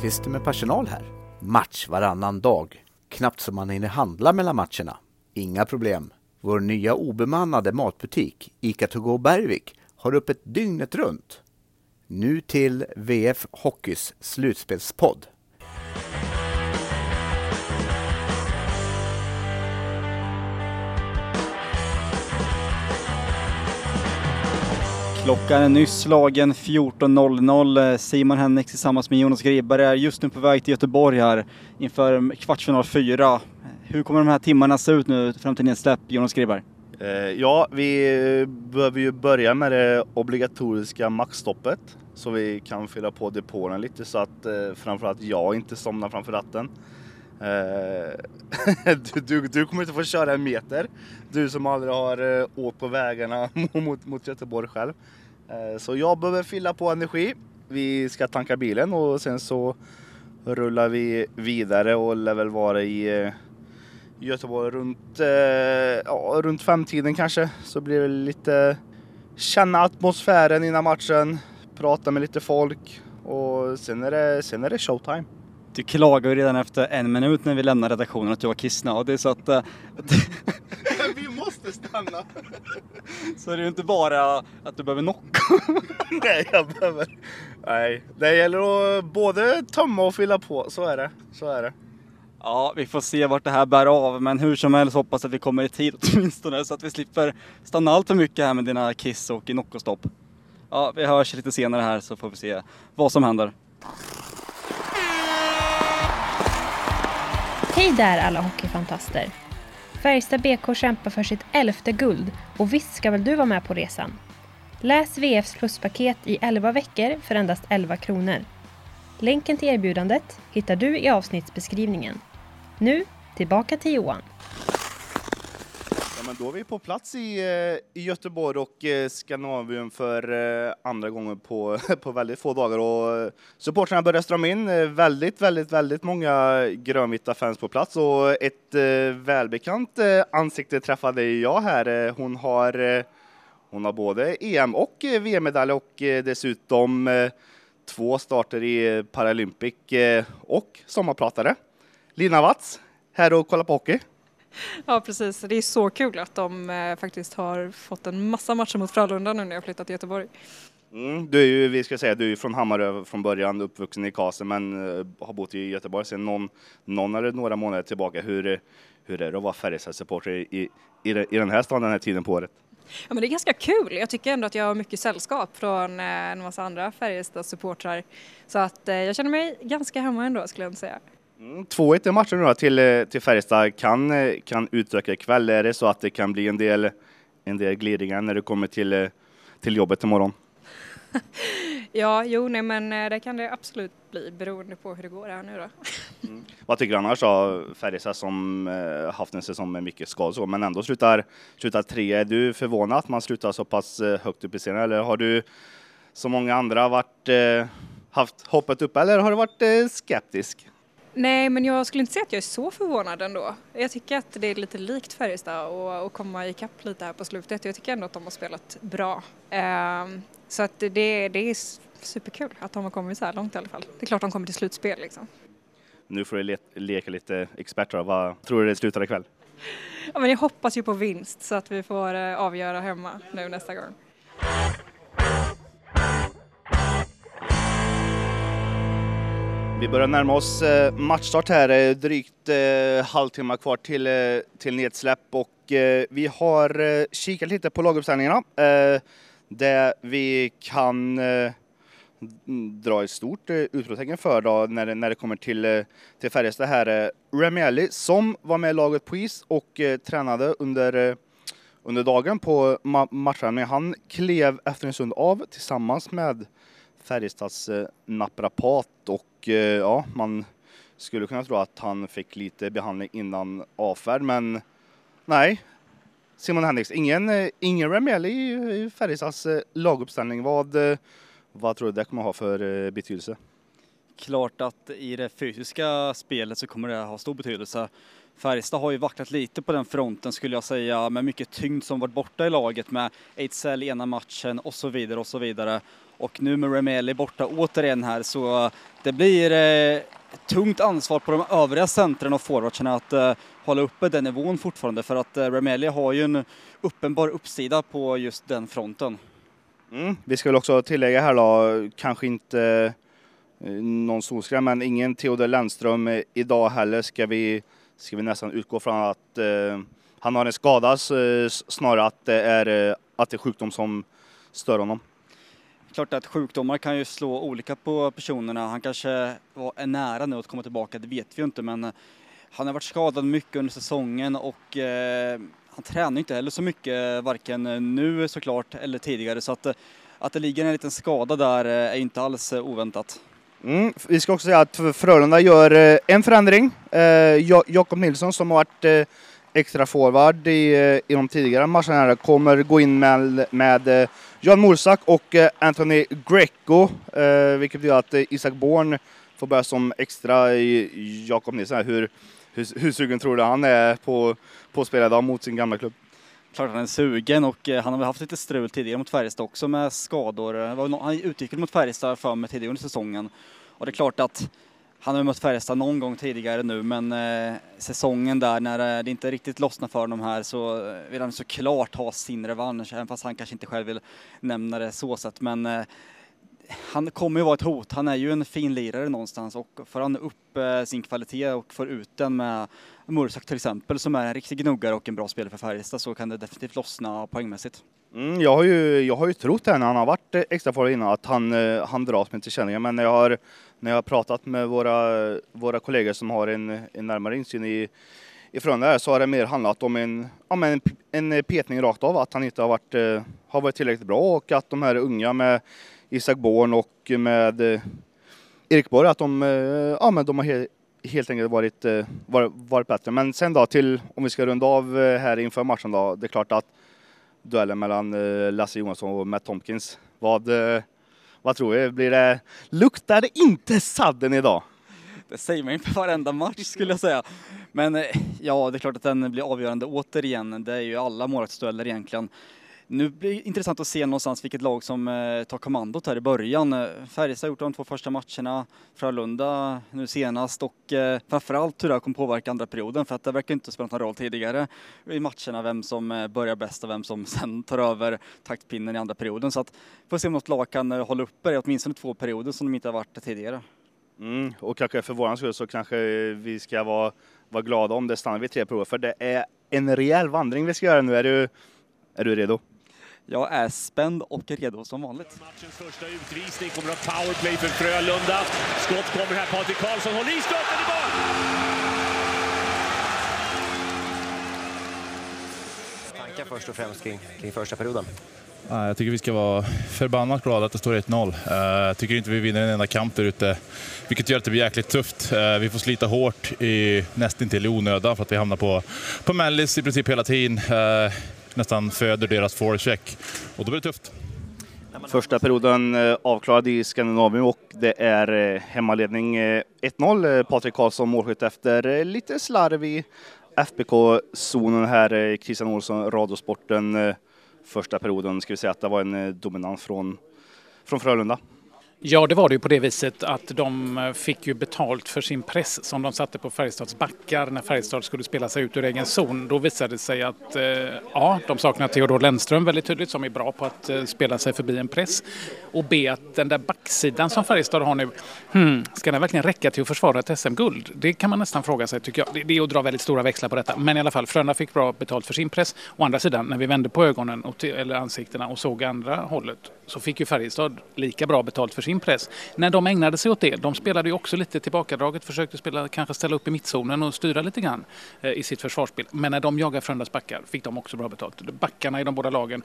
Lundqvist med personal här. Match varannan dag. Knappt som man hinner handla mellan matcherna. Inga problem. Vår nya obemannade matbutik, ICA To Go Bergvik, har öppet dygnet runt. Nu till VF Hockeys slutspelspodd. Klockan är nyss slagen 14.00. Simon Henriks tillsammans med Jonas Gribbare är just nu på väg till Göteborg här inför kvartsfinal 4. Hur kommer de här timmarna se ut nu fram till nedsläpp, Jonas Gribbare? Eh, ja, vi behöver ju börja med det obligatoriska maxstoppet så vi kan fylla på depåerna lite så att eh, framförallt jag inte somnar framför ratten. Eh, du, du, du, kommer inte få köra en meter, du som aldrig har eh, åkt på vägarna mot, mot Göteborg själv. Eh, så jag behöver fylla på energi. Vi ska tanka bilen och sen så rullar vi vidare och lär väl vara i Göteborg runt, ja, runt femtiden kanske. Så blir det lite känna atmosfären innan matchen, prata med lite folk och sen är det, sen är det showtime. Du klagade ju redan efter en minut när vi lämnade redaktionen att du var kissnödig så att... Äh, vi måste stanna! så det är ju inte bara att du behöver knocka. nej, jag behöver... Nej, det gäller att både tömma och fylla på, så är det. Så är det. Ja, vi får se vart det här bär av, men hur som helst hoppas att vi kommer i tid åtminstone så att vi slipper stanna allt för mycket här med dina kiss och Noccostopp. Ja, vi hörs lite senare här så får vi se vad som händer. Hej där alla hockeyfantaster! Färjestad BK kämpar för sitt elfte guld och visst ska väl du vara med på resan? Läs VFs pluspaket i 11 veckor för endast 11 kronor. Länken till erbjudandet hittar du i avsnittsbeskrivningen. Nu tillbaka till Johan. Men då är vi på plats i, eh, i Göteborg och eh, Skandinavien för eh, andra gången på, på väldigt få dagar. Och supportrarna börjar strömma in. Väldigt, väldigt, väldigt många grönvita fans på plats och ett välbekant ansikte träffade jag här. Hon har, hon har både EM och VM-medalj och dessutom två starter i Paralympic och sommarpratare. Lina Watz, här och kollar på hockey. Ja precis, det är så kul att de eh, faktiskt har fått en massa matcher mot Frölunda nu när jag flyttat till Göteborg. Mm, du är ju, vi ska säga, du är från Hammarö från början, uppvuxen i Kasen men uh, har bott i Göteborg sedan någon, någon eller några månader tillbaka. Hur, hur är det att vara Färjestad-supporter i, i, i, den här staden den här tiden på året? Ja, men det är ganska kul. Jag tycker ändå att jag har mycket sällskap från eh, en massa andra Färjestad-supportrar. Så att eh, jag känner mig ganska hemma ändå skulle jag säga. Mm, 2-1 i matchen nu till, eh, till Färjestad kan, eh, kan utöka ikväll. Är det så att det kan bli en del, en del glidningar när du kommer till, eh, till jobbet imorgon? ja, jo, nej, men det kan det absolut bli beroende på hur det går här nu då. mm. Vad tycker du annars av Färjestad som eh, haft en säsong med mycket skador men ändå slutar, slutar tre? Är du förvånad att man slutar så pass högt upp i serien eller har du som många andra varit, eh, haft hoppet upp eller har du varit eh, skeptisk? Nej, men jag skulle inte säga att jag är så förvånad ändå. Jag tycker att det är lite likt Färjestad och, och komma ikapp lite här på slutet. Jag tycker ändå att de har spelat bra. Um, så att det, det är superkul att de har kommit så här långt i alla fall. Det är klart de kommer till slutspel liksom. Nu får du le leka lite expert då. Vad tror du det slutar ikväll? Ja, men jag hoppas ju på vinst så att vi får uh, avgöra hemma nu nästa gång. Vi börjar närma oss eh, matchstart här, drygt eh, halvtimme kvar till, eh, till nedsläpp och vi har kikat lite på laguppställningarna. Det vi kan dra ett stort utropstecken för då när det, när det kommer till, till Färjestad här. Eh, Remielli som var med i laget på is och tränade under, under dagen på ma. Han klev efter en stund av tillsammans med Färjestads eh, naprapat och eh, ja, man skulle kunna tro att han fick lite behandling innan avfärd, men nej. Simon Henriks, ingen, eh, ingen Remiel i Färjestads eh, laguppställning. Vad, eh, vad tror du det kommer ha för betydelse? Klart att i det fysiska spelet så kommer det ha stor betydelse. Färjestad har ju vacklat lite på den fronten skulle jag säga med mycket tyngd som varit borta i laget med Ejdsell ena matchen och så vidare och så vidare. Och nu med Remeli borta återigen här så det blir eh, tungt ansvar på de övriga centren och forwardsarna att eh, hålla uppe den nivån fortfarande för att eh, Remeli har ju en uppenbar uppsida på just den fronten. Mm. Vi ska väl också tillägga här då, kanske inte eh, någon solskräm, men ingen Theodor Lennström eh, idag heller ska vi, ska vi nästan utgå från att eh, han har en skada snarare att det är, eh, att det är sjukdom som stör honom. Klart att sjukdomar kan ju slå olika på personerna. Han kanske var är nära nu att komma tillbaka, det vet vi ju inte, men han har varit skadad mycket under säsongen och eh, han tränar inte heller så mycket, eh, varken nu såklart eller tidigare, så att, eh, att det ligger en liten skada där eh, är inte alls oväntat. Mm. Vi ska också säga att Frölunda gör en förändring. Eh, Jakob Nilsson som har varit eh, extra forward i, eh, i de tidigare matcherna kommer gå in med, med eh, Jan Morsak och eh, Anthony Greco, vilket betyder att Isak Born får börja som extra i Jakob Nilsson. Hur, hur, hur sugen tror du han är på, på att spela idag mot sin gamla klubb? Klart han är sugen och han har väl haft lite strul tidigare mot Färjestad också med skador. Han utgick mot Färjestad för mig tidigare under säsongen. Och det är klart att han har mött Färjestad någon gång tidigare nu men eh, säsongen där när eh, det inte riktigt lossnar för honom här så eh, vill han såklart ha sin revansch även fast han kanske inte själv vill nämna det så sett men eh, han kommer ju vara ett hot. Han är ju en fin lirare någonstans och får han upp eh, sin kvalitet och får ut den med Mursak till exempel som är en riktig gnuggare och en bra spelare för Färjestad så kan det definitivt lossna poängmässigt. Mm, jag, har ju, jag har ju trott det när han har varit eh, extra farlig innan att han, eh, han dras med tillkänningar men när jag har, när jag har pratat med våra, våra kollegor som har en, en närmare insyn i ifrån det här så har det mer handlat om en, ja, en, en petning rakt av, att han inte har varit, eh, har varit tillräckligt bra och att de här unga med Isak Born och med eh, Erik Borg att de, eh, ja, men de har he helt enkelt varit, varit, varit bättre. Men sen då till, om vi ska runda av här inför matchen då, det är klart att duellen mellan Lasse Johansson och Matt Tomkins, vad, vad tror vi? Blir det, luktar det inte sadden idag? Det säger man inför varenda match skulle jag säga. Men eh, ja, det är klart att den blir avgörande återigen. Det är ju alla målvaktsdueller egentligen. Nu blir det intressant att se någonstans vilket lag som eh, tar kommandot här i början. Eh, Färjestad har gjort de två första matcherna, Frölunda nu senast och eh, framförallt hur det här kommer påverka andra perioden för att det verkar inte spela någon roll tidigare i matcherna vem som börjar bäst och vem som sen tar över taktpinnen i andra perioden. Så att får se om något lag kan hålla uppe det åtminstone två perioder som de inte har varit tidigare. Mm, och kanske för våran skull så kanske vi ska vara, vara glada om det stannar vid tre prover för det är en rejäl vandring vi ska göra nu. Är du, är du redo? Jag är spänd och redo som vanligt. Matchens första utvisning kommer att powerplay för Frölunda. Skott kommer här. Patrik Karlsson håller i skottet i mål! Tankar först och främst kring, kring första perioden? Jag tycker vi ska vara förbannat glada att det står 1-0. Jag eh, tycker inte vi vinner en enda kamp där ute, vilket gör att det blir jäkligt tufft. Eh, vi får slita hårt i, nästintill i onödan för att vi hamnar på, på Mellis i princip hela tiden. Nästan föder deras forecheck. Och då blir det tufft. Första perioden eh, avklarad i Skandinavien och det är eh, hemmaledning eh, 1-0. Patrik Karlsson målskytt efter lite slarv i FBK-zonen här. Christian Olsson, Radiosporten. Första perioden ska vi säga att det var en dominans från, från Frölunda. Ja, det var det ju på det viset att de eh, fick ju betalt för sin press som de satte på Färjestads backar när Färjestad skulle spela sig ut ur egen zon. Då visade det sig att eh, ja, de saknar Theodor Lennström väldigt tydligt som är bra på att eh, spela sig förbi en press. Och B, att den där backsidan som Färjestad har nu, hmm, ska den verkligen räcka till att försvara ett SM-guld? Det kan man nästan fråga sig tycker jag. Det är att dra väldigt stora växlar på detta. Men i alla fall, Frölunda fick bra betalt för sin press. Å andra sidan, när vi vände på ögonen och eller ansiktena och såg andra hållet så fick ju Färjestad lika bra betalt för sin press. När de ägnade sig åt det, de spelade ju också lite tillbakadraget, försökte spela, kanske ställa upp i mittzonen och styra lite grann eh, i sitt försvarsspel. Men när de jagade Frölundas backar fick de också bra betalt. Backarna i de båda lagen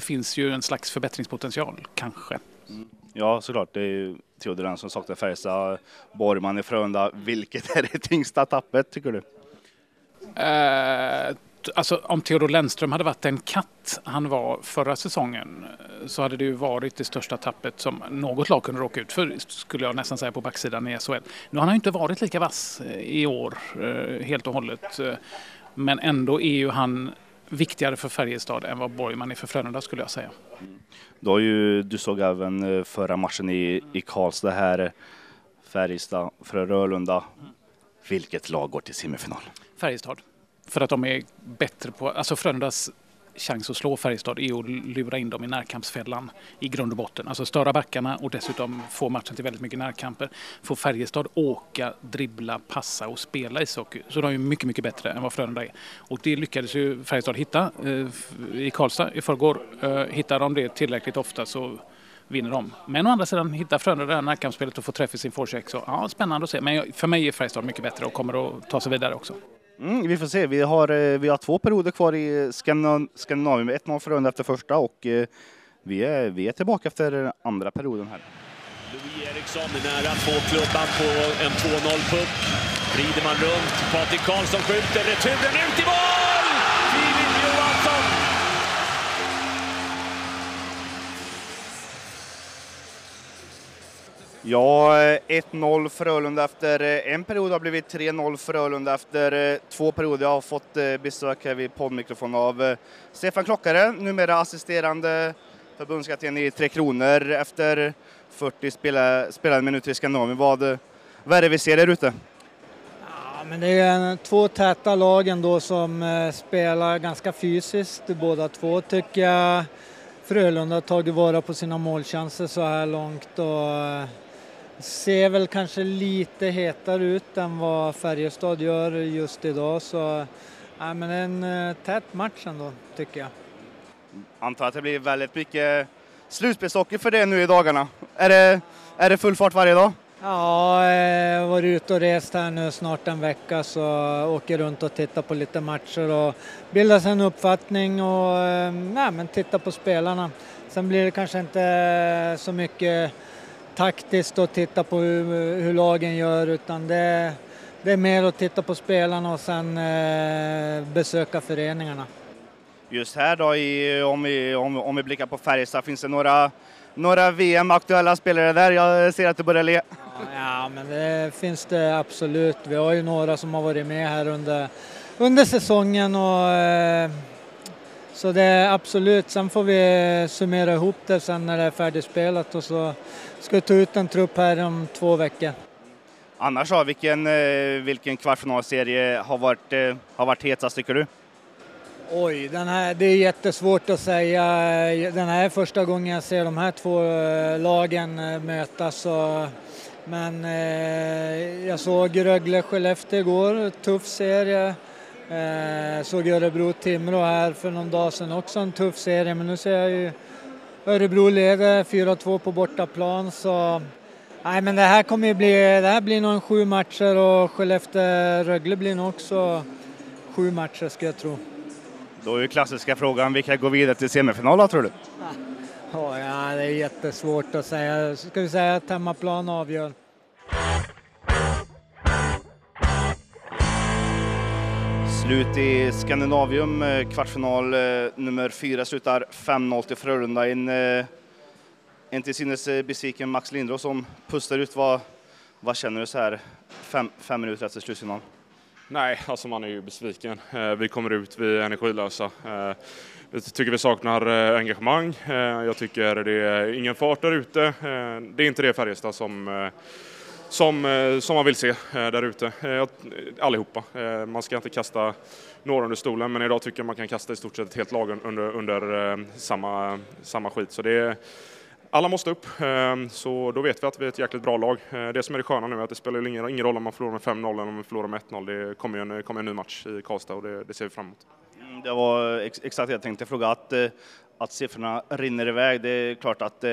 finns ju en slags förbättringspotential, kanske. Mm. Ja, såklart. Det är ju Theodor som saknar Färjestad, Borgman i Frölunda. Vilket är det tyngsta tappet, tycker du? Uh, alltså om Theodor Lennström hade varit en katt han var förra säsongen så hade det ju varit det största tappet som något lag kunde råka ut för skulle jag nästan säga på backsidan i SHL. Nu har han ju inte varit lika vass eh, i år helt och hållet. Men ändå är ju han viktigare för Färjestad än vad Borgman är för Frölunda skulle jag säga. Då ju, du såg även förra matchen i, i Karlstad här, Färjestad, Frölunda. Vilket lag går till semifinal? Färjestad. För att de är bättre på, alltså Frölundas chans att slå Färjestad är att lura in dem i närkampsfällan i grund och botten. Alltså störa backarna och dessutom få matchen till väldigt mycket närkamper. Få Färjestad åka, dribbla, passa och spela ishockey. Så de är mycket, mycket bättre än vad Frölunda är. Och det lyckades ju Färjestad hitta eh, i Karlstad i förrgår. Eh, hittar de det tillräckligt ofta så vinner de. Men å andra sidan hittar Frölunda det här närkampsspelet och får träff i sin forecheck. Så ja, spännande att se. Men för mig är Färjestad mycket bättre och kommer att ta sig vidare också. Mm, vi får se. Vi har, eh, vi har två perioder kvar i Skandinavien. 1-0 för runda efter första och eh, vi är, vi är tillbaka efter andra perioden här. Louis Eriksson är nära två klubban på en 2-0-puck. Vrider man runt. Patrik Karlsson skjuter. Returen ut i mål! Ja, eh, 1-0 Frölunda efter eh, en period har blivit 3-0 Frölunda efter eh, två perioder. Jag har fått besök här vid poddmikrofon av Stefan Klockare, numera assisterande förbundskapten i Tre Kronor efter 40 spelade, spelade minuter i Skandinavien. Vad, vad är det vi ser där ute? Ja, men det är två täta lag ändå som spelar ganska fysiskt båda två tycker jag. Frölunda har tagit vara på sina målchanser så här långt och ser väl kanske lite hetare ut än vad Färjestad gör just idag. Så ja, men en uh, tät match ändå, tycker jag. Antar att det blir väldigt mycket slutspelshockey för det nu i dagarna. Är det, är det full fart varje dag? Ja, jag har varit ute och rest här nu snart en vecka så åker runt och tittar på lite matcher och bildar sig en uppfattning och ja, men titta på spelarna. Sen blir det kanske inte så mycket taktiskt och titta på hur, hur lagen gör utan det, det, är mer att titta på spelarna och sen eh, besöka föreningarna. Just här då, i, om, vi, om, om vi blickar på Färjestad, finns det några, några VM-aktuella spelare där? Jag ser att du börjar le. Ja, men det finns det absolut. Vi har ju några som har varit med här under, under säsongen och eh, så det är absolut, sen får vi summera ihop det sen när det är färdigspelat och så ska ta ut en trupp här om två veckor. Annars då, vilken, vilken kvartsfinalserie har varit, har varit hetast tycker du? Oj, den här, det är jättesvårt att säga. Den här är första gången jag ser de här två lagen mötas. Och, men eh, jag såg Rögle-Skellefteå igår, tuff serie. Eh, såg Örebro-Timrå här för någon dag sedan också, en tuff serie. Men nu ser jag ju Örebro leder 4-2 på bortaplan. Så nej, men det här kommer ju bli, det här blir nog sju matcher och Skellefteå-Rögle blir nog också sju matcher skulle jag tro. Då är ju klassiska frågan, vilka går vidare till semifinal tror du? Ja, ja, det är jättesvårt att säga. Ska vi säga att hemmaplan avgör? Slut i Skandinavium, eh, kvartsfinal eh, nummer fyra slutar 5-0 till Frölunda. En, eh, en till synes besviken Max Lindros som pustar ut. Vad, vad känner du så här fem, fem minuter efter slutsignal? Nej, alltså man är ju besviken. Vi kommer ut, vi är energilösa. Jag tycker vi saknar engagemang. Jag tycker det är ingen fart där ute. Det är inte det Färjestad som som, eh, som man vill se eh, där ute, eh, allihopa. Man ska inte kasta några under stolen, men idag tycker jag man kan kasta i stort sett ett helt lag under, under samma, samma skit. Så det är, alla måste upp, så då vet vi att vi är ett jäkligt bra lag. Det som är det sköna nu är att det spelar ingen, ingen roll om man förlorar med 5-0 eller om man förlorar med 1-0. Det kommer en, kommer en ny match i Karlstad och det, det ser vi fram emot. Mm, det var ex exakt det jag tänkte fråga, att, att siffrorna rinner iväg. Det är klart att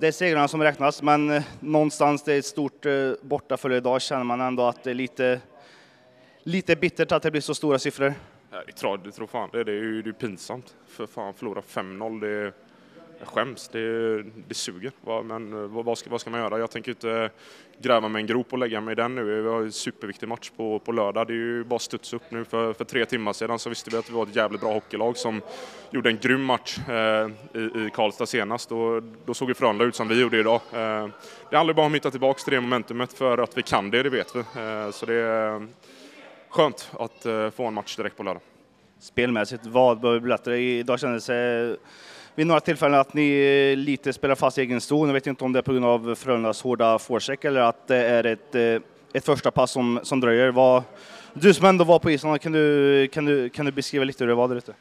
det, är segrarna som räknas, men eh, någonstans det är ett stort eh, bortafölje idag känner man ändå att det är lite, lite bittert att det blir så stora siffror. Jag tror, jag tror fan det, det är ju det är pinsamt. För fan förlora 5-0, det, jag skäms. Det, det suger. Men vad ska, vad ska man göra? Jag tänker inte gräva mig en grop och lägga mig i den nu. Vi har en superviktig match på, på lördag. Det är ju bara studs upp nu. För, för tre timmar sedan så visste vi att vi var ett jävligt bra hockeylag som gjorde en grym match eh, i, i Karlstad senast. Och då såg ju Frölunda ut som vi gjorde idag. Eh, det handlar bara om att hitta tillbaka till det momentumet för att vi kan det, det vet vi. Eh, så det är eh, skönt att eh, få en match direkt på lördag. Spelmässigt, vad behöver bli bättre? Idag kändes det vid några tillfällen att ni eh, lite spelar fast i egen zon. Jag vet inte om det är på grund av Frölundas hårda forecheck eller att det är ett, eh, ett första pass som, som dröjer. Vad, du som ändå var på isen, kan du, kan du, kan du beskriva lite hur det var där ute?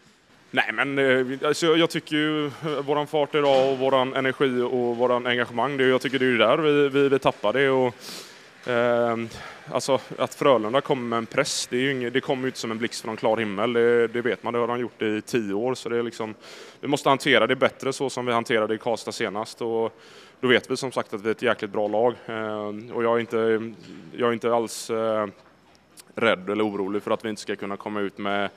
Nej, men eh, alltså, jag tycker ju våran fart idag och våran energi och våran engagemang, det, jag tycker det är ju där vi, vi, vi tappar det. Och, eh, alltså att Frölunda kommer med en press, det, är inget, det kommer ju inte som en blixt från klar himmel, det, det, vet man, det har de gjort i tio år. Så det är liksom, vi måste hantera det bättre så som vi hanterade i Karlstad senast. Och då vet vi som sagt att vi är ett jäkligt bra lag. Eh, och jag är inte, jag är inte alls eh, rädd eller orolig för att vi inte ska kunna komma ut med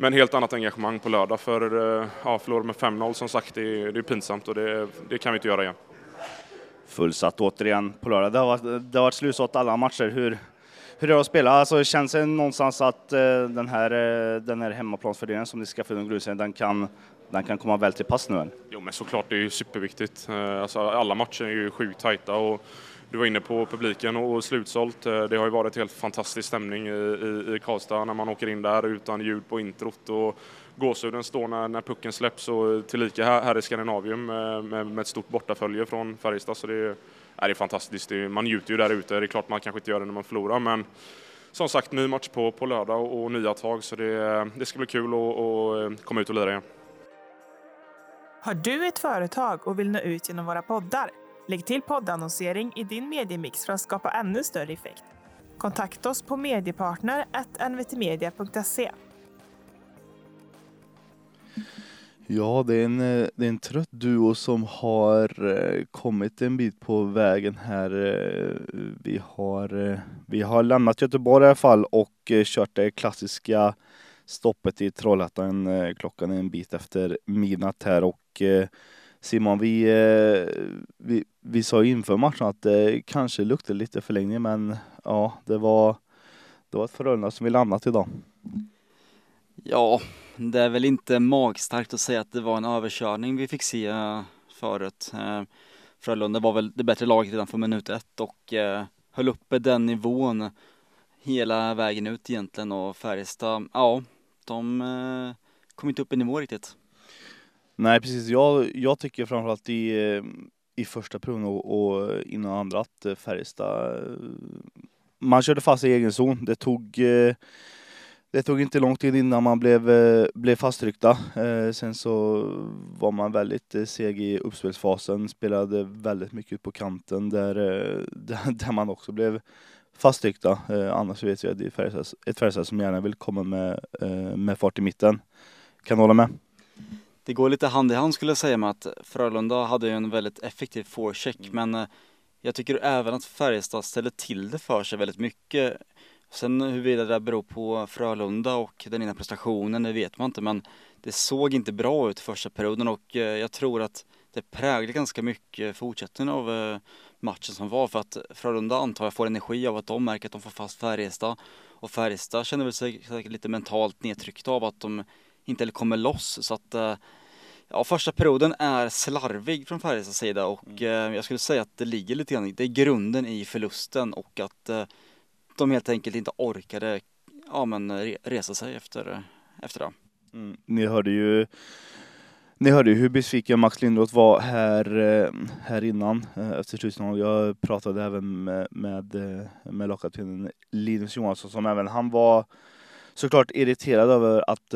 men helt annat engagemang på lördag. För eh, ja, förlora med 5-0 som sagt, det är, det är pinsamt och det, det, kan vi inte göra igen. Fullsatt återigen på lördag. Det har varit, det har varit slutsålt alla matcher. Hur, hur är det att spela? Alltså, känns det någonstans att eh, den här, eh, den här hemmaplansfördelningen som ni ska få under grusen, den kan, den kan komma väl till pass nu? Eller? Jo, men såklart, det är ju superviktigt. Eh, alltså, alla matcher är ju sjukt tajta och du var inne på publiken och slutsålt. Eh, det har ju varit helt fantastisk stämning i, i, i Karlstad när man åker in där utan ljud på introt och gåshuden står när, när pucken släpps och tillika här, här i Skandinavium eh, med, med, ett stort bortafölje från Färjestad. Så det är, det är fantastiskt. Det är, man njuter ju där ute. Det är klart man kanske inte gör det när man förlorar men som sagt, ny match på, på lördag och, och nya tag så det, det ska bli kul att eh, komma ut och lira igen. Har du ett företag och vill nå ut genom våra poddar? Lägg till poddannonsering i din mediemix för att skapa ännu större effekt. Kontakta oss på mediepartner.nvtmedia.se. Ja, det är, en, eh, det är en trött duo som har eh, kommit en bit på vägen här. Eh, vi har, vi har lämnat Göteborg i alla fall och kört det klassiska stoppet i Trollhättan. Klockan är en bit efter midnatt här och Simon, vi, vi, vi sa inför matchen att det kanske luktade lite förlängning men ja, det var, det var ett Frölunda som vi annat idag. Ja, det är väl inte magstarkt att säga att det var en överkörning vi fick se eh, förut. Eh, Frölunda var väl det bättre laget redan från minut ett och eh, höll uppe den nivån hela vägen ut egentligen och Färjestad, ja, de kom inte upp i nivå riktigt. Nej precis, jag, jag tycker framförallt i, i första perioden och, och innan andra att Färjestad, man körde fast i egen zon. Det tog det tog inte lång tid innan man blev, eh, blev fasttryckta. Eh, sen så var man väldigt eh, seg i uppspelsfasen, spelade väldigt mycket på kanten där, där man också blev fasttryckta. Annars vet jag att det är ett Färjestad som gärna vill komma med, med fart i mitten. Kan du hålla med? Det går lite hand i hand skulle jag säga med att Frölunda hade en väldigt effektiv forecheck mm. men jag tycker även att Färjestad ställde till det för sig väldigt mycket. Sen huruvida det beror på Frölunda och den ena prestationen, det vet man inte men det såg inte bra ut första perioden och eh, jag tror att det präglade ganska mycket fortsättningen av eh, matchen som var för att Frölunda antar jag får energi av att de märker att de får fast Färjestad och Färjestad känner väl sig säkert lite mentalt nedtryckta av att de inte kommer loss så att eh, Ja, första perioden är slarvig från Färjestads sida och mm. jag skulle säga att det ligger lite grann, det är grunden i förlusten och att de helt enkelt inte orkade ja, men resa sig efter, efter det. Mm. Ni hörde ju ni hörde ju hur besviken Max Lindroth var här, eh, här innan eh, efter slutsignalen. Jag pratade även med, med, eh, med lagkaptenen Linus Johansson som även han var såklart irriterad över att,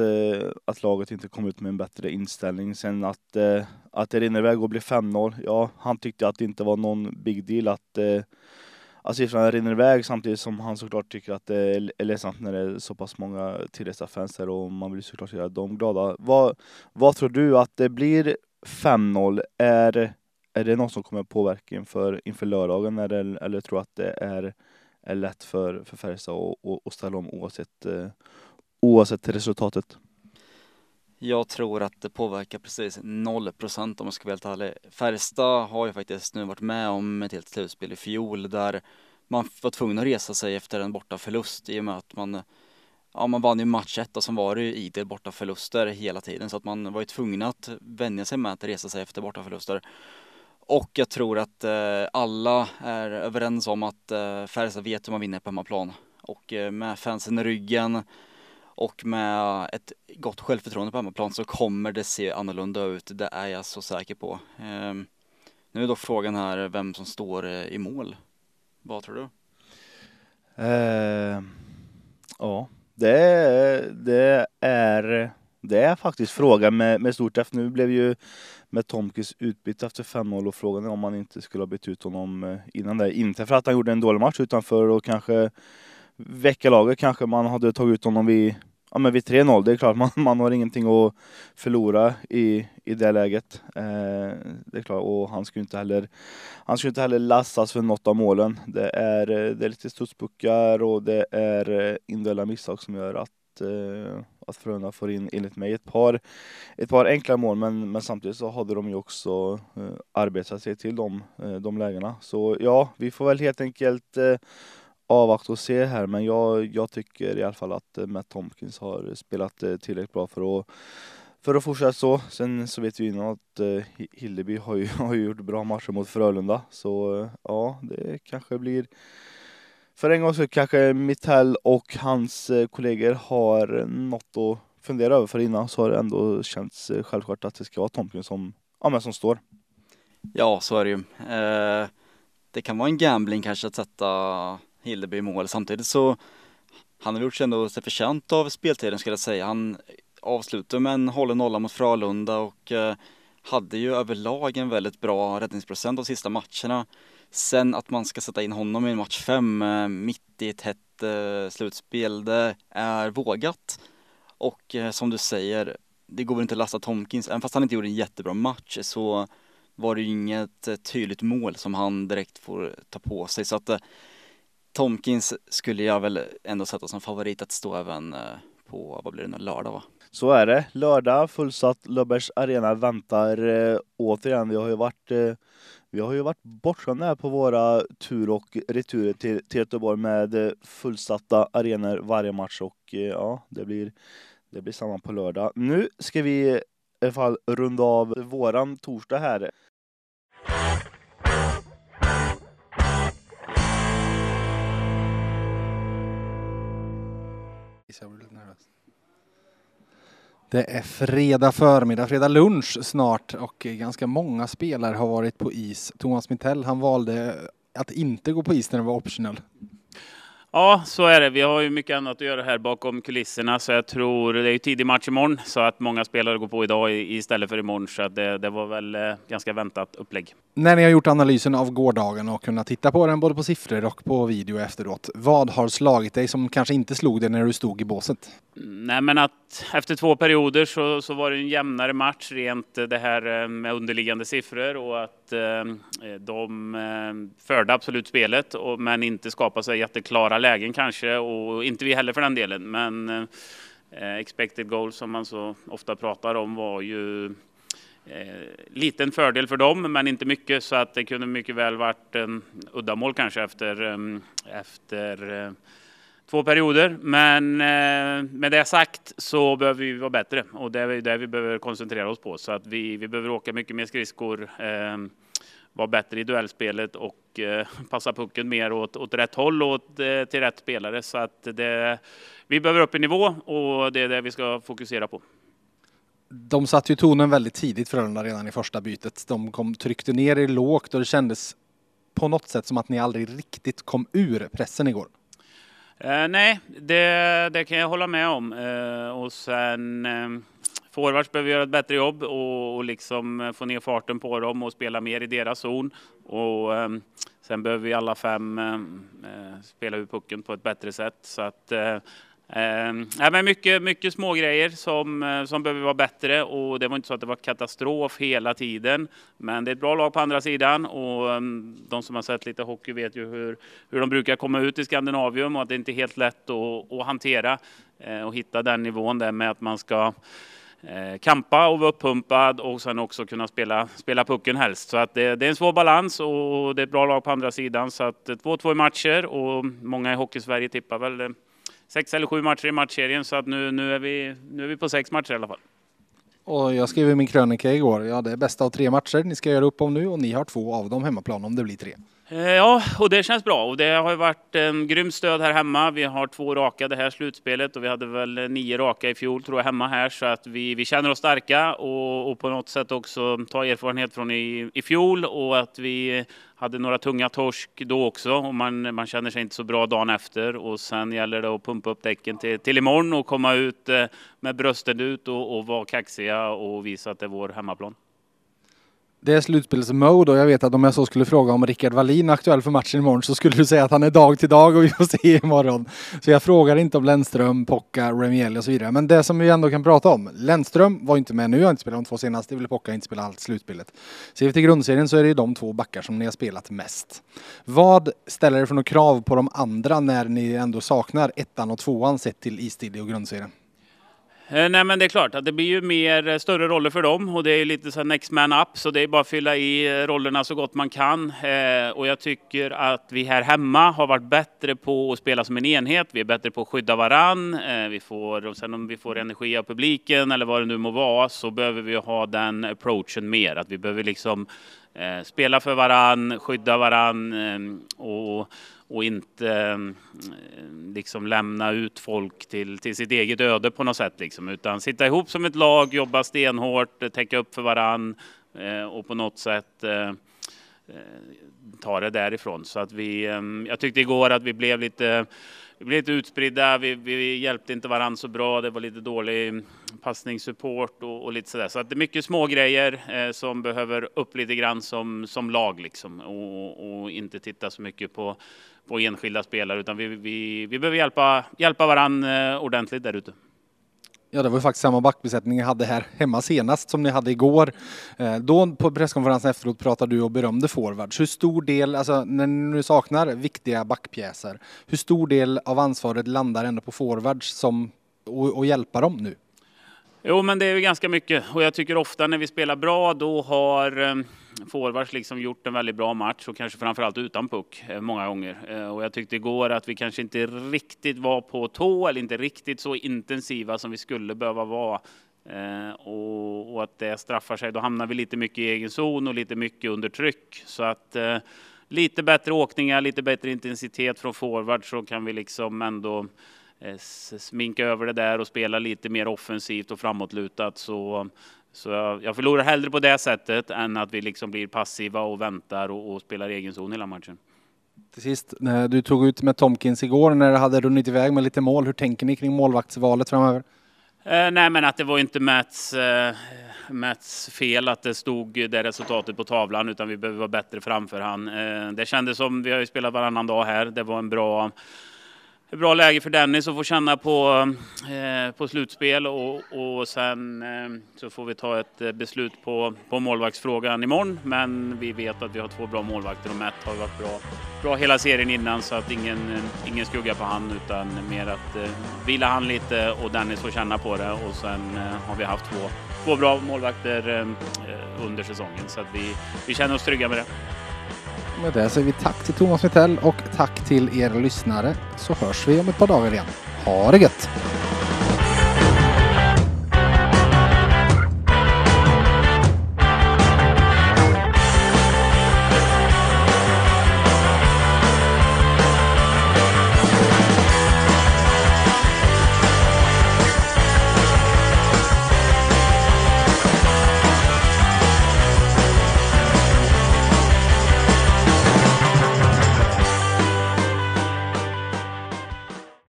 att laget inte kom ut med en bättre inställning. Sen att, att det rinner iväg och blir 5-0. Ja, han tyckte att det inte var någon big deal att Alltså att siffrorna rinner iväg samtidigt som han såklart tycker att det är ledsamt när det är så pass många tillresta fans där och man vill såklart göra dem glada. Vad, vad tror du att det blir 5-0? Är, är det något som kommer påverka inför, inför lördagen eller, eller tror du att det är, är lätt för, för Färjestad att, ställa om oavsett, eh, oavsett resultatet? Jag tror att det påverkar precis 0% om jag ska vara helt ärlig. Färjestad har ju faktiskt nu varit med om ett helt slutspel i fjol där man var tvungen att resa sig efter en borta förlust i och med att man Ja, man vann ju match ett och sen var det ju idel borta förluster hela tiden så att man var ju tvungen att vänja sig med att resa sig efter borta förluster. Och jag tror att eh, alla är överens om att eh, Färjestad vet hur man vinner på hemmaplan. Och eh, med fansen i ryggen och med ett gott självförtroende på hemmaplan så kommer det se annorlunda ut. Det är jag så säker på. Ehm, nu är då frågan här vem som står eh, i mål. Vad tror du? Uh, ja, det, det, är, det är faktiskt frågan med, med stort F. Nu blev ju med Tomkis utbytt efter fem mål och frågan är om man inte skulle ha bytt ut honom eh, innan det. Inte för att han gjorde en dålig match utan för att kanske väcka laget. Kanske man hade tagit ut honom vid, ja, men vid 3-0. Det är klart, man, man har ingenting att förlora i, i det läget. Eh, det är klart, och han skulle inte heller, han skulle inte heller lastas för något av målen. Det är, eh, det är lite studspuckar och det är eh, individuella misstag som gör att eh, att Frölunda får in, enligt mig, ett par, ett par enkla mål. Men, men samtidigt så hade de ju också eh, arbetat sig till de, eh, de lägena. Så ja, vi får väl helt enkelt eh, avvakta och se här. Men jag, jag tycker i alla fall att eh, Matt Tompkins har spelat eh, tillräckligt bra för att för att fortsätta så. Sen så vet vi innan att eh, Hilleby har ju, har gjort bra matcher mot Frölunda. Så eh, ja, det kanske blir för en gång så kanske Mittell och hans kollegor har något att fundera över för innan så har det ändå känts självklart att det ska vara Tompkins som, ja, men som står. Ja, så är det ju. Eh, det kan vara en gambling kanske att sätta Hilleby i mål. Samtidigt så han har gjort sig ändå sig förtjänt av speltiden skulle jag säga. Han avslutade med en hållen nolla mot Frölunda och eh, hade ju överlag en väldigt bra räddningsprocent de sista matcherna. Sen att man ska sätta in honom i match fem eh, mitt i ett hett eh, slutspel, det är vågat. Och som du säger, det går väl inte att lasta Tomkins, även fast han inte gjorde en jättebra match så var det ju inget tydligt mål som han direkt får ta på sig. Så att Tomkins skulle jag väl ändå sätta som favorit att stå även eh, på, vad blir det nu, lördag va? Så är det. Lördag, fullsatt Löfbergs Arena väntar eh, återigen. Vi har ju varit eh, vi har ju varit bortskämda här på våra tur och returer till, till Göteborg med eh, fullsatta arenor varje match och eh, ja, det blir, det blir samma på lördag. Nu ska vi i alla fall runda av våran torsdag här. Det är fredag förmiddag, fredag lunch snart och ganska många spelare har varit på is. Thomas Mittell, han valde att inte gå på is när det var optional. Ja, så är det. Vi har ju mycket annat att göra här bakom kulisserna, så jag tror det är ju tidig match imorgon, så att många spelare går på idag istället för imorgon, så att det, det var väl eh, ganska väntat upplägg. När ni har gjort analysen av gårdagen och kunnat titta på den både på siffror och på video efteråt, vad har slagit dig som kanske inte slog dig när du stod i båset? Nej, men att efter två perioder så, så var det en jämnare match rent det här eh, med underliggande siffror och att eh, de eh, förde absolut spelet och, men inte skapade sig jätteklara lägen kanske och inte vi heller för den delen. Men eh, expected goals som man så ofta pratar om var ju eh, liten fördel för dem, men inte mycket så att det kunde mycket väl varit en uddamål kanske efter, eh, efter eh, två perioder. Men eh, med det sagt så behöver vi vara bättre och det är det vi behöver koncentrera oss på. Så att vi, vi behöver åka mycket mer skridskor, eh, vara bättre i duellspelet och eh, passa pucken mer åt, åt rätt håll och åt, eh, till rätt spelare. Så att det, vi behöver upp i nivå och det är det vi ska fokusera på. De satte ju tonen väldigt tidigt Frölunda redan i första bytet. De kom, tryckte ner er lågt och det kändes på något sätt som att ni aldrig riktigt kom ur pressen igår. Eh, nej, det, det, kan jag hålla med om. Eh, och sen eh, forwards behöver göra ett bättre jobb och, och liksom eh, få ner farten på dem och spela mer i deras zon. Och eh, sen behöver vi alla fem ehm, eh, spela ur pucken på ett bättre sätt. Så att Eh, ehm, men mycket, mycket små grejer som, eh, som behöver vara bättre och det var inte så att det var katastrof hela tiden. Men det är ett bra lag på andra sidan och ehm, de som har sett lite hockey vet ju hur, hur de brukar komma ut i Skandinavium och att det inte är helt lätt att, att hantera eh, och hitta den nivån där med att man ska eh, kampa och vara uppumpad och sen också kunna spela, spela pucken helst. Så att det, det är en svår balans och det är ett bra lag på andra sidan. Så att eh, 2-2 i matcher och många i Hockeysverige tippar väl eh, sex eller sju matcher i matchserien. Så att nu, nu, är vi, nu är vi på sex matcher i alla fall. Och jag skrev i min krönika igår, ja det är bästa av tre matcher ni ska göra upp om nu och ni har två av dem hemmaplan om det blir tre. Eh, ja, och det känns bra. Och det har varit en grym stöd här hemma. Vi har två raka det här slutspelet och vi hade väl nio raka i fjol tror jag hemma här. Så att vi, vi känner oss starka och, och på något sätt också ta erfarenhet från i, i fjol och att vi hade några tunga torsk då också och man, man känner sig inte så bra dagen efter. Och sen gäller det att pumpa upp däcken till, till imorgon och komma ut eh, med brösten ut och, och vara kaxiga och visa att det är vår hemmaplan. Det är slutspelsmode och jag vet att om jag så skulle fråga om Rickard Wallin är aktuell för matchen imorgon så skulle du säga att han är dag till dag och vi får se imorgon. Så jag frågar inte om Lennström, Pocka, Remiel och så vidare. Men det som vi ändå kan prata om. Lennström var inte med nu, har inte spelat de två senaste, vill Pocka inte spela allt slutspelet. Ser vi till grundserien så är det ju de två backar som ni har spelat mest. Vad ställer det för några krav på de andra när ni ändå saknar ettan och tvåan sett till istid och grundserien? Eh, nej men det är klart att det blir ju mer eh, större roller för dem och det är lite så här next man up så det är bara att fylla i eh, rollerna så gott man kan. Och jag tycker att vi här hemma har varit bättre på att spela som en enhet. Vi är bättre på att skydda varann. Vi får, och sen om vi får energi av publiken eller vad det nu må vara så behöver vi ha den approachen mer. Att vi behöver liksom spela för varann, skydda varann ehm, och och inte mm, eh, liksom lämna ut folk till, till sitt eget öde på något sätt. Liksom, utan sitta ihop som ett lag, jobba stenhårt, eh, täcka upp för varann eh, och på något sätt ta det därifrån. Så att vi, mm, jag tyckte igår att vi blev lite vi blev lite utspridda, vi, vi hjälpte inte varandra så bra, det var lite dålig mm, passningssupport och, och lite sådär. Så att det är mycket små grejer eh, som behöver upp lite grann som, som lag liksom och, och inte titta så mycket på, på enskilda spelare utan vi, vi, vi behöver hjälpa, hjälpa varandra eh, ordentligt där ute. Ja, det var ju faktiskt samma backbesättning ni hade här hemma senast som ni hade igår. Eh, då på presskonferensen efteråt pratade du och berömde forwards. Hur stor del, alltså när ni nu saknar viktiga backpjäser, hur stor del av ansvaret landar ändå på forwards som, och, och hjälpa dem nu? Jo, men det är ju ganska mycket och jag tycker ofta när vi spelar bra då har eh, forwards liksom gjort en väldigt bra match och kanske framförallt utan puck eh, många gånger. Eh, och jag tyckte igår att vi kanske inte riktigt var på tå eller inte riktigt så intensiva som vi skulle behöva vara. Och, och att det straffar sig. Då hamnar vi lite mycket i egen zon och lite mycket under tryck. Så att lite bättre åkningar, lite bättre intensitet från forward så kan vi liksom ändå sminka över det där och spela lite mer offensivt och framåtlutat. Så, så jag, jag förlorar hellre på det sättet än att vi liksom blir passiva och väntar och, och spelar egen zon hela matchen. Till sist, du tog ut med Tomkins igår när det hade runnit iväg med lite mål. Hur tänker ni kring målvaktsvalet framöver? Eh, nej, men att det var inte Mats, eh, Mats fel att det stod det resultatet på tavlan, utan vi behöver vara bättre framför han. Eh, det kändes som, vi har ju spelat varannan dag här, det var en bra, ett bra läge för Dennis att få känna på, eh, på slutspel och, och sen eh, så får vi ta ett eh, beslut på, på målvaktsfrågan imorgon. Men vi vet att vi har två bra målvakter och Matt har varit bra, bra hela serien innan så att ingen, eh, ingen skugga på han utan mer att eh, vila han lite och Dennis får känna på det och sen eh, har vi haft två, två bra målvakter eh, eh under säsongen så att vi, vi känner oss trygga med det. Med det säger vi tack till Thomas Mittell och tack till er lyssnare så hörs vi om ett par dagar igen. Ha det gött!